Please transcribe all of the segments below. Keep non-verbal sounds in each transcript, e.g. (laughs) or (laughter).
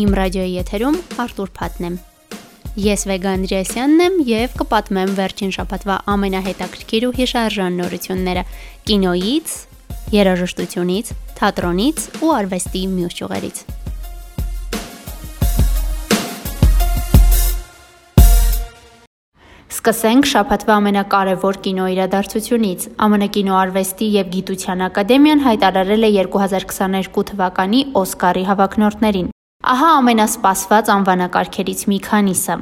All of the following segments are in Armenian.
Իմ ռադիոյի եթերում Արտուր Փաթն եմ։ Ես Վեգա Անդրեասյանն եմ եւ կպատմեմ վերջին շաբաթվա ամենահետաքրքիր ու հիշարժան նորությունները կինոյից, երաժշտությունից, թատրոնից ու արվեստի մյուս ճյուղերից։ Սկսենք շաբաթվա ամենակարևոր կինոիրադարձությունից։ ԱՄՆ կինոարվեստի եւ գիտության ակադեմիան հայտարարել է 2022 թվականի Օսկարի հավակնորդներին։ Ահա ամենասպասված անվանակարգերից մի քանիսը։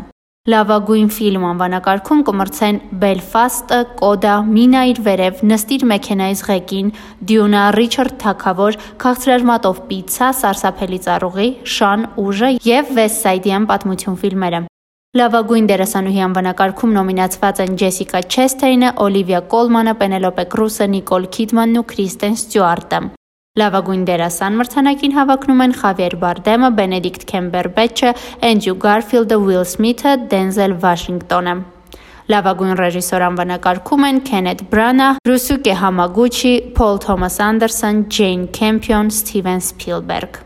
Լավագույն ֆիլմ անվանակարգում կմրցեն Belfast-ը, Կոդա, Մինա իր վերև, Նստիր մեքենայից ղեկին, Դյունա, Ռիչարդ Թագավոր, Քաղցրարմատով պիցցա, Սարսափելի ծառուղի, Շան ուժը եւ Side-յան պատմություն ֆիլմերը։ Լավագույն դերասանուհի անվանակարգում նոմինացված են Ջեսիկա Չեսթեյնը, Օլիվիա Կոլմանը, Պենելոպե Կրուսը, Նիկոլ Քիդմանն ու Քրիստեն Ստյուարտը։ Լավագույն դերասան մրցանակին հավակնում են Խավիեր Բարդեմը, Բենեդիկտ Քեմբերբեչը, Էնջյու Գարֆիլդը, Ուիլ Սմիթը, Դենզել Վաշինգտոնը։ Լավագույն ռեժիսոր անվանակարգում են Քենեթ Բրանա, Ռուսուկե Համագուչի, Փոլ Թոմաս Անդերսոն, Ջեյն Քեմփիոն, Սթիվեն Սփիլբերգ։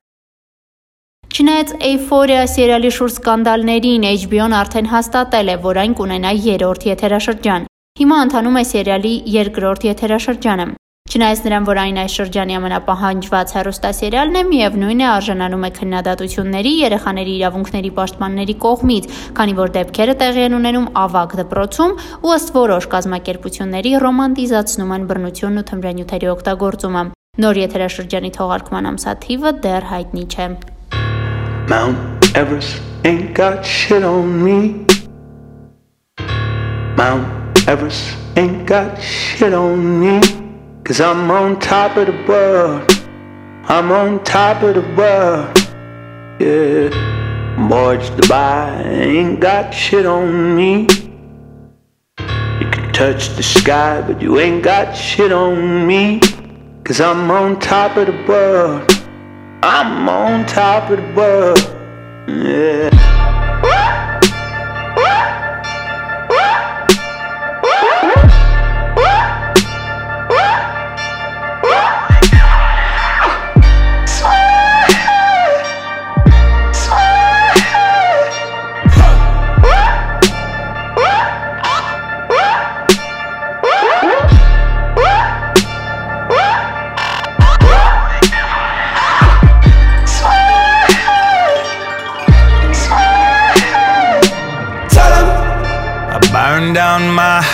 Չնայած Euphoria սերիալի շուրջ սկանդալներին HBO-ն արդեն հաստատել է, որ այն կունենա երրորդ եթերաշրջան։ Հիմա ընթանում է սերիալի երկրորդ եթերաշրջանը։ Չնայած նրան, որ այն այս շրջանի ամենապահանջված հեռուստասերիալն է, միևնույն է արժանանում է քննադատությունների երեխաների իրավունքների պաշտպանների կողմից, քանի որ դեպքերը տեղի են ունենում ավագ դպրոցում ու ըստ որոշ կազմակերպությունների ռոմանտիզացնում են բռնությունն ու թմրանյութերի օգտագործումը։ Նոր եթերաշրջանի թողարկման ամսաթիվը դեռ հայտնի չէ։ Mount Everest ain't got shit on me. Mount Everest ain't got shit on me. Cause I'm on top of the world. I'm on top of the world. Yeah. Mortgage Dubai ain't got shit on me. You can touch the sky, but you ain't got shit on me. Cause I'm on top of the world. I'm on top of the world. Yeah.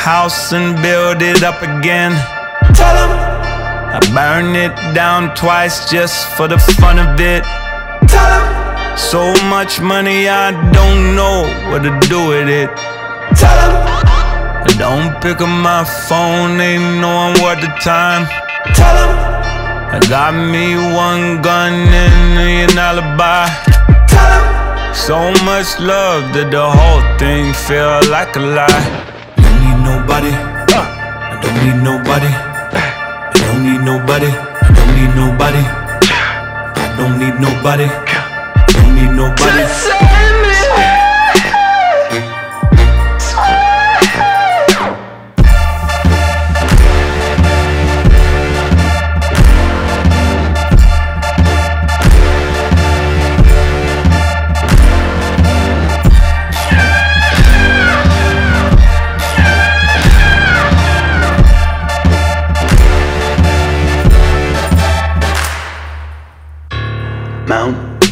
House and build it up again. Tell them I burn it down twice just for the fun of it. Tell them so much money I don't know what to do with it. Tell them I don't pick up my phone, ain't knowing what the time. Tell them I got me one gun and an alibi. Tell them so much love that the whole thing feel like a lie We need nobody. I don't need nobody. I don't need nobody. I don't need nobody. I don't need nobody. I don't need nobody.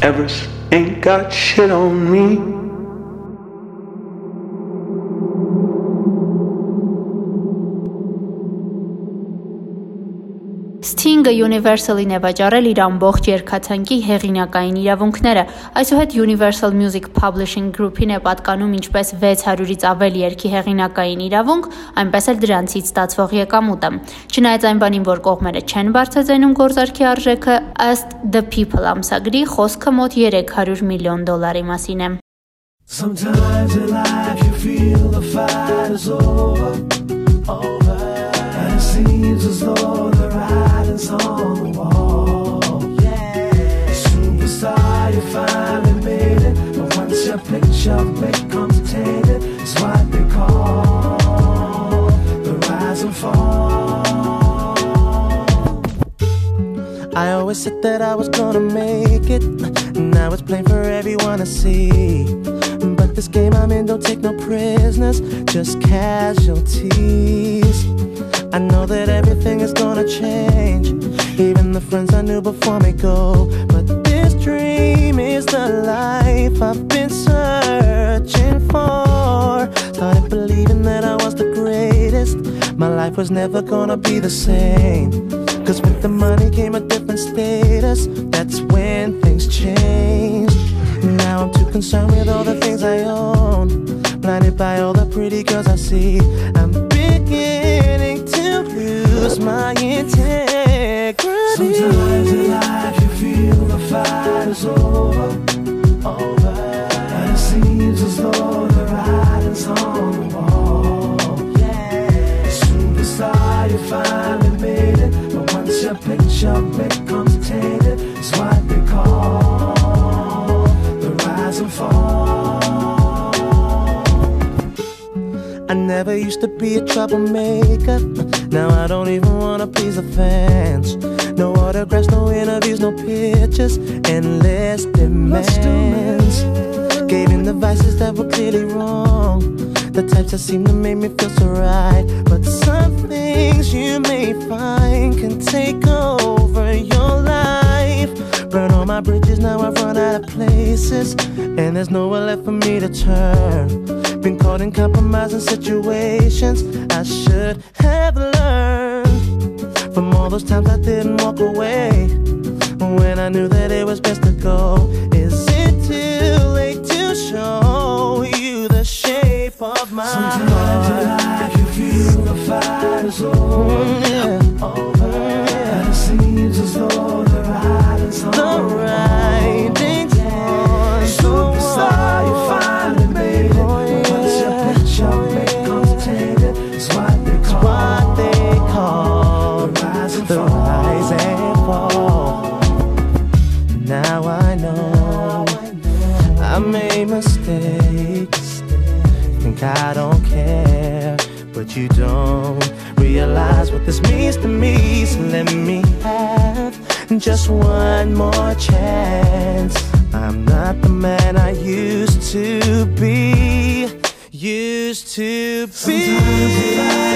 Everest ain't got shit on me. Sting-ը Universal-ին է վաճառել իր ամբողջ երկաթանկի հեղինակային իրավունքները։ Այսուհետ Universal Music Publishing Group-ին է պատկանում ինչպես 600-ից ավել երկի հեղինակային իրավունք, այնպես էլ դրանցից ստացվող եկամուտը։ Չնայած այն բանին, որ կողմերը չեն բարձրացնում գործարքի արժեքը, ըստ The People ամսագրի խոսքը մոտ 300 միլիոն դոլարի մասին է։ Sometimes in life you feel the fight is over, said that I was gonna make it. Now it's plain for everyone to see. But this game I'm in don't take no prisoners, just casualties. I know that everything is gonna change. Even the friends I knew before me go. But this dream is the life I've been My life was never gonna be the same. Cause with the money came a different status. That's when things change. Now I'm too concerned with all the things I own. Blinded by all the pretty girls I see. I'm beginning to lose my integrity. Sometimes in life you feel the fight is over, over, and it seems as though your becomes tainted, it's what they call the rise and fall. I never used to be a troublemaker. Now I don't even wanna please the fans. No autographs, no interviews, no pictures, endless demands. Gave in the vices that were clearly wrong. The types that seem to make me feel so right. But some things you may find can take over my bridges, now I've run out of places. And there's nowhere left for me to turn. Been caught in compromising situations I should have learned from all those times I didn't walk away when I knew that it was best to go. Is it too late to show you the shape of my Sometimes in heart? life you feel the fight is mm, over, Yeah. over, and it seems as though the right. music.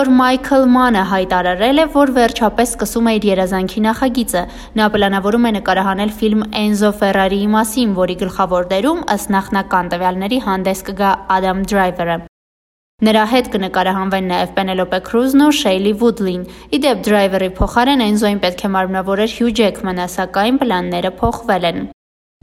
Ռեժիսոր Մայքլ Մանը հայտարարել է, որ վերջապես սկսում է իր երազանքի նախագիծը։ Նա պլանավորում է նկարահանել ֆիլմ Էնզո Ֆերարիի մասին, որի գլխավոր դերում ըստ նախնական տվյալների հանդես կգա Ադամ Դրայվերը։ Նրա հետ կնկարահանվեն նաև Պենելոպե Քրուզն ու Շեյլի Վուդլին։ Իդեպ Դրայվերի փոխարեն Էնզոին պետք է մարմնավորեր Հյու Ջեքմանը, սակայն պլանները փոխվել են։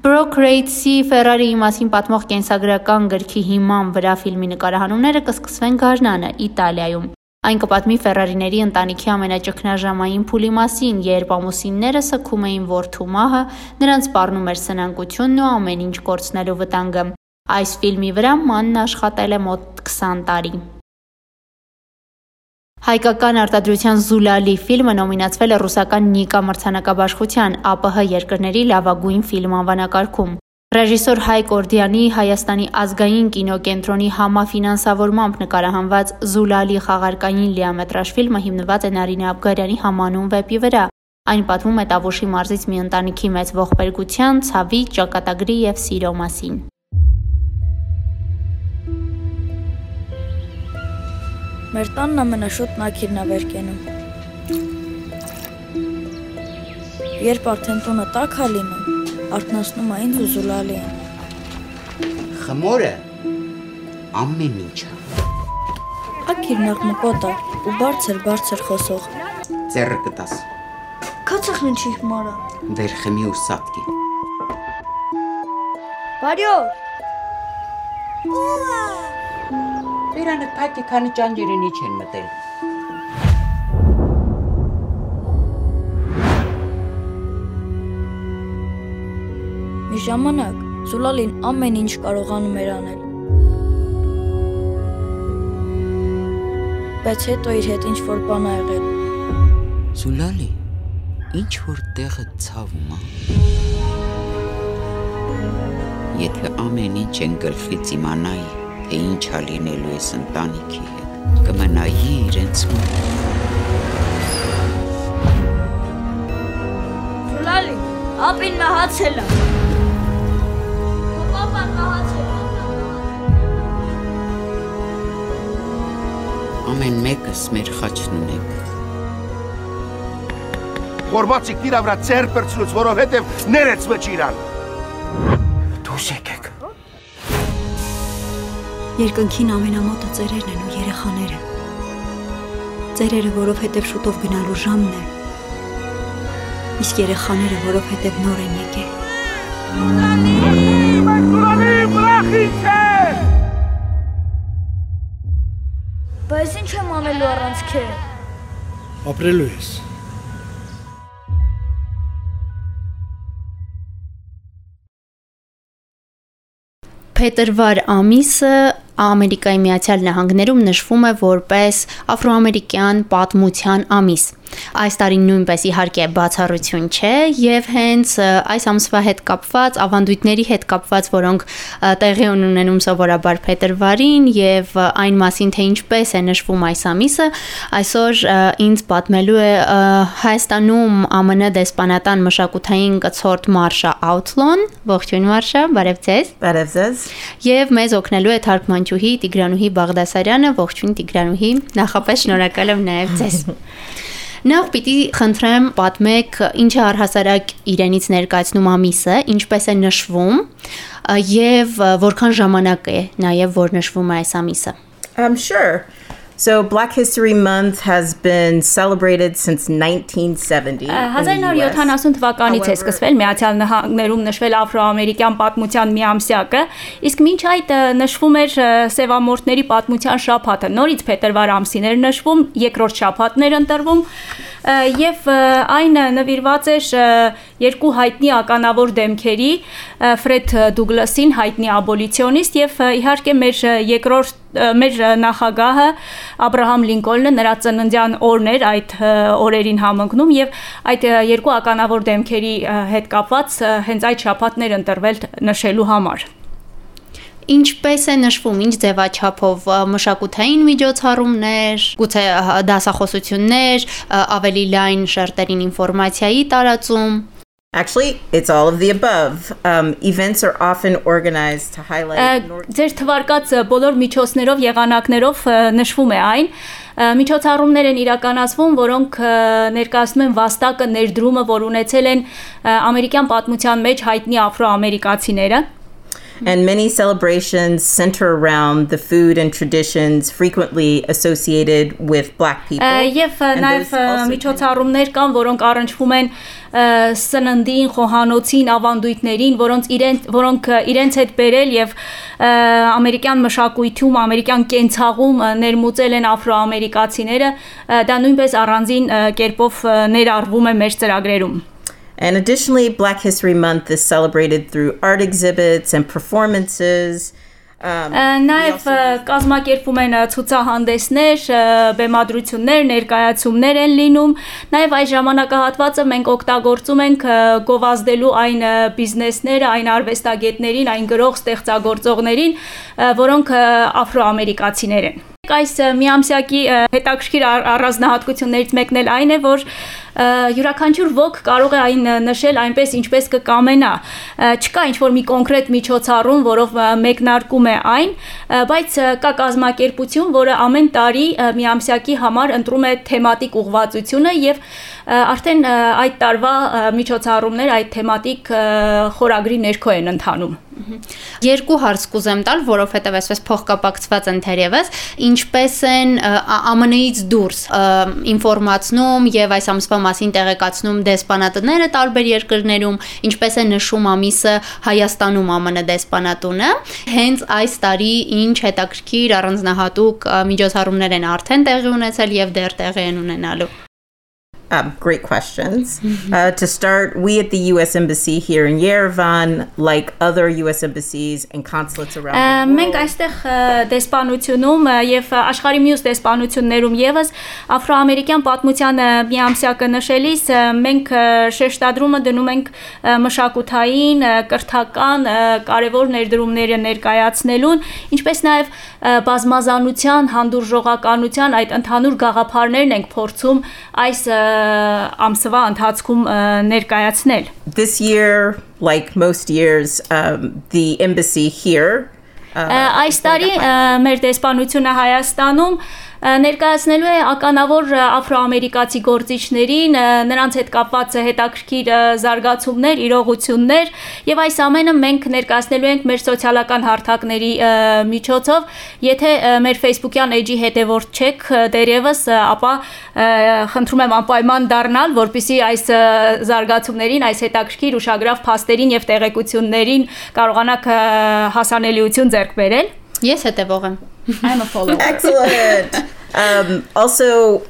Brock Rates-ի Ferrari-ի մասին պատմող կենսագրական գրքի հիման վրա ֆիլմի նկարահանումները կսկսվեն Գարնանը, Իտալիայում։ Այն կպատմի Ferrari-ների ընտանիքի ամենաճգնաժամային փուլի մասին, երբ ամուսինները սքում էին որդու մահը, նրանց սպառնում էր սնանկությունն ու ամեն ինչ կորցնելու վտանգը։ Այս ֆիլմի վրա Մանն աշխատել է մոտ 20 տարի։ Հայկական արտադրության Զուլալի ֆիլմը նոմինացվել է ռուսական Նիկա մրցանակաբաշխության ԱՊՀ երկրների լավագույն ֆիլմ անվանակարգում։ Ռեժիսոր Հայկ Օրդյանի Հայաստանի ազգային կինոկենտրոնի համաֆինանսավորմամբ նկարահանված Զուլալի խաղարկային լիամետրաժ ֆիլմը հիմնված է Նարինե Աբգարյանի համանուն վեպի վրա։ Այն պատմում է Տավուշի մարզից մի ընտանիքի մեծ ողբերգության, ցավի, ճակատագրի եւ սիրո մասին։ Մեր տանն ամենաշուտ նակիրն է վեր կենում։ Երբ արդեն տունը տաք է լինում, արթնացնում է ինձ ու Զուլալին։ Խմորը ամեն ինչը Ակիրն աղմկոտ է ու բարձր բարձր խոսող։ ձեռը կտաս Քացախն չի մարա։ վեր խմի ու սատկի Բարյո։ Բերանը փակի քանի ճանջերենի չեն մտել Մի ժամանակ Զուլալին ամեն ինչ կարողանում էր անել։ Բայց հետո իր հետ ինչ որ բան ա եղել։ Զուլալի ինչ որ տեղը ցավում է Եթե ամեն ինչ են գլխից իմանայի թե ինչ ա լինելու ես ընտանիքի հետ կմնայի իրենց մոտ Զուլալի, ապին մահացել է։ ամեն մեկս մեր խաչն ունենք Խորբացիկ իրա վրա ծեր պրծլուց, որովհետև ներեց մջ իրան։ Դուս եկեք։ Երկնքին ամենամոտը ծերերն են ու երեխաները։ Ծերերը, որովհետև շուտով գնալու ժամն է։ Իսկ երեխաները, որովհետև նոր են եկել։ Բայց ինչ եմ անելու առանց քեզ։ Ապրելու ես։ Փետրվար ամիսը Ամերիկայի Միացյալ Նահանգներում նշվում է որպես աֆրոամերիկյան պատմության ամիս։ Այս տարին նույնպես իհարկե բացառություն չէ եւ հենց այս ամսվա հետ կապված ավանդույթների հետ կապված, որոնք տեղի են ունենում սովորաբար փետրվարին եւ այն մասին թե ինչպես է նշվում այս ամիսը, այսօր ինձ պատմելու է Հայաստանում ԱՄՆ դեսպանատան մշակութային կցորդ Մարշա Outlon, ողջույն Մարշա, բարև ձեզ։ Բարև ձեզ։ Եվ մեզ օգնելու է թարգմանչուհի Տիգրանուհի Բաղդասարյանը, ողջույն Տիգրանուհի, նախապես շնորհակալ եմ նաև ձեզ։ (laughs) Նախ պիտի խնդրեմ պատմեք ինչ է առհասարակ իրենից ներկայացնում ամիսը, ինչպես է նշվում եւ որքան ժամանակ է նաեւ որ նշվում է այս ամիսը։ Um, sure. So Black History Month has been celebrated since 1970. in the US. 1970 թվականից է սկսվել Միացյալ Նահանգներում նշվել աֆրոամերիկյան պատմության մի ամսյակը, իսկ մինչ այդ նշվում էր ը, սևամորտների պատմության շաբաթը։ Նորից փետրվար ամսին էր նշվում, երկրորդ շաբաթն էր ընտրվում եւ այն նվիրված էր երկու հայտնի ականավոր դեմքերի Ֆրեդ Դուգլասին, հայտնի աբոլիցիոնիստ եւ իհարկե մեր երկրորդ մեր նախագահը Աբ รา համ Լինկոլնը նրա ծննդյան օրն էր այդ օրերին համընկնում եւ այդ երկու ականավոր դեմքերի հետ կապված հենց այդ շաբաթներ ընտրվել նշելու համար։ Ինչպես է նշվում, ինչ ձևաչափով մշակութային միջոցառումներ, գուցե դասախոսություններ, ավելի լայն շերտերին ինֆորմացիայի տարածում։ Actually, it's all of the above. Um, events are often organized to highlight. Ձեր թվարկած բոլոր միջոցներով, եղանակներով նշվում է այն։ Միջոցառումներ են իրականացվում, որոնք ներկայացնում են վաստակը ներդրումը, որ ունեցել են ամերիկյան պատմության մեջ հայտնի աֆրոամերիկացիները։ And many celebrations center around the food and traditions frequently associated with black people. Ա, Եվ նաև ը, also միջոցառումներ կան, որոնք առնչվում են սննդին, խոհանոցին, ավանդույթներին, որոնց իրեն որոնք իրենց հետ բերել եւ ամերիկյան մշակույթում, ամերիկյան կենցաղում ներմուծել են աֆրոամերիկացիները, դա նույնպես առանձին կերպով ներառվում է մեր ծրագրերում։ And additionally, Black History Month is celebrated through art exhibits and performances. Um, Նաև ը, կազմակերպում են ցուցահանդեսներ, բեմադրություններ, ներկայացումներ են լինում։ Նաև այս ժամանակահատվածը մենք օգտագործում ենք գովազդելու այն բիզնեսները, այն արվեստագետներին, այն գրող ստեղծագործողներին, որոնք աֆրոամերիկացիներ են։ Այս միամսյակի հետաքրքիր առ- առանձնահատկություններից մեկն էլ այն է, որ յուրաքանչյուր ոք կարող է այն նշել այնպես ինչպես կկամենա չկա ինչ որ մի կոնկրետ միջոցառում որով մեկնարկում է այն բայց կա կազմակերպություն որը ամեն տարի միամսյակի համար ընտրում է թեմատիկ ուղղվածությունը եւ արդեն այդ տարվա միջոցառումներ այդ թեմատիկ խորագրի ներքո են ընթանում Երկու հարց կուզեմ տալ, որովհետև այսպես փոխկապակցված են թերևս, ինչպես են ԱՄՆ-ից դուրս ինֆորմացնում եւ այս ամսվա մասին տեղեկացնում դեսպանատները տարբեր երկրներում, ինչպես է նշում ամիսը Հայաստանում ԱՄՆ դեսպանատունը։ Հենց այս տարի ինչ հետաքրքիր առանձնահատուկ միջոցառումներ են արդեն տեղի ունեցել եւ դեռ տեղի են ունենալու։ Um, great questions. Uh, to start, we at the U.S. Embassy here in Yerevan, like other U.S. embassies and consulates around the world. Մենք այստեղ դեսպանությունում եւ աշխարհի մյուս դեսպանություններում եւս աֆրոամերիկյան պատմության միամսյակը նշելիս մենք շեշտադրումը դնում ենք մշակութային, կրթական կարևոր ներդրումները ներկայացնելուն, ինչպես նաեւ բազմազանության, հանդուրժողականության այդ ընդհանուր գաղափարներն ենք փորձում այս ամսվա ընթացքում ներկայացնել։ This year, like most years, um, the embassy here Այս տարի մեր դեսպանությունը Հայաստանում ներկայացնելու է ականավոր աֆրոամերիկացի գործիչներին, նրանց հետ կապված հետաքրքիր զարգացումներ, իրողություններ եւ այս ամենը մենք ներկայացնելու ենք մեր սոցիալական հարթակների միջոցով։ Եթե մեր Facebook-յան էջի հետևորդ չեք դերևս, ապա խնդրում եմ անպայման դառնալ, որpիսի այս զարգացումներին, այս հետաքրքիր ուշագրավ փաստերին եւ տեղեկություններին կարողանաք հասանելիություն ձեռք բերել։ Ես հետևող եմ։ I'm a follower. Excellent. Um, also,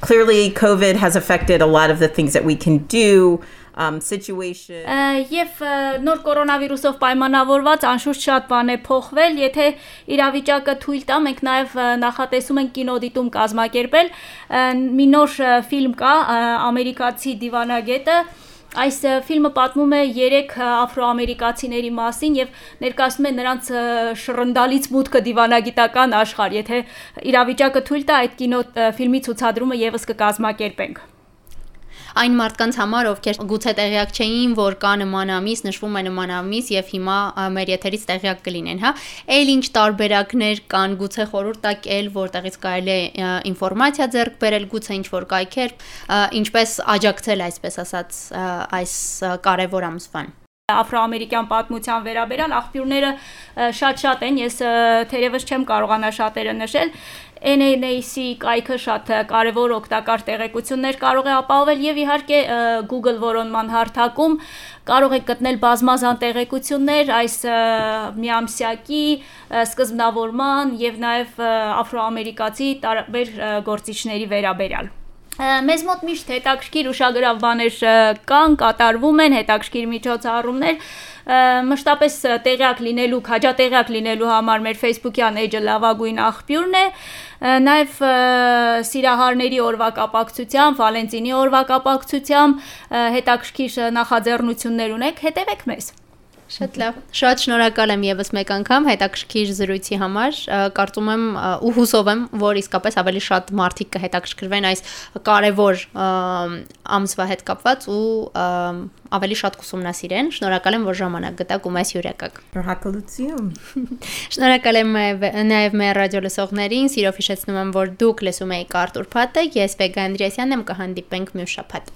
clearly, COVID has affected a lot of the things that we can do. Um, situation Եվ նոր կորոնավիրուսով պայմանավորված անշուշտ շատ բան է փոխվել, եթե իրավիճակը թույլ տա, մենք նաև նախատեսում ենք կինոդիտում կազմակերպել։ Մի նոր ֆիլմ կա, ամերիկացի դիվանագետը Այս ֆիլմը պատմում է 3 աֆրոամերիկացիների մասին եւ ներկայացնում է նրանց շռնդալից մուտքը դիվանագիտական աշխարհ։ Եթե իրավիճակը թույլ տա, այդ կինո ֆիլմի ցուցադրումը եւս կկազմակերպենք այն մարդկանց համար, ովքեր գուցե տեղյակ չէին, որ կա նման ամիս, նշվում է նման ամիս եւ հիմա մեր եթերից տեղյակ կլինեն, հա։ Էլ ինչ տարբերակներ կան, գուցե խորհուրդ տակ էլ, որտեղից կարելի է ինֆորմացիա ձեռք բերել, գուցե ինչ որ կայքեր, ինչպես աջակցել, այսպես ասած, այս կարևոր ամսվան աֆրոամերիկյան պատմության վերաբերյալ աղբյուրները շատ-շատ են, ես թերևս չեմ կարողանա շատերը նշել, NNAC կայքը շատ կարևոր օգտակար տեղեկություններ կարող է ապահովել եւ իհարկե Google որոնման հարթակում կարող եք գտնել բազմազան տեղեկություններ այս միամսյակի սկզբնավորման եւ նաեւ աֆրոամերիկացի տարբեր գործիչների վերաբերյալ մեզ մոտ միշտ հետաքրքիր ուշագրավ բաներ կան, կատարվում են հետաքրքիր միջոցառումներ, մշտապես տեղյակ լինելու, քաջատեղյակ լինելու համար մեր Facebook-յան էջը լավագույն աղբյուրն է, նաև սիրահարների օրվա կապակցությամբ, Վալենտինի օրվա կապակցությամբ հետաքրքիր նախաձեռնություններ ունեք, հետևեք մեզ։ Շատ լավ։ Շատ շնորհակալ եմ եւս մեկ անգամ հետաքրքիր զրույցի համար։ Կարծում եմ ու հուսով եմ, որ իսկապես ավելի շատ մարդիկ կհետաքրքրվեն այս կարևոր ամսվա հետ կապված ու ավելի շատ կուսումնասիրեն։ Շնորհակալ եմ, որ ժամանակ գտաք ու մեզ հյուրեկաք։ Շնորհակալություն։ (laughs) Շնորհակալ եմ նաև մեր ռադիո լսողներին։ Սիրով հիշեցնում եմ, որ դուք լսում եք Արտուր Փաթը, ես Վեգա Անդրեասյանն եմ, կհանդիպենք մյուս շաբաթ։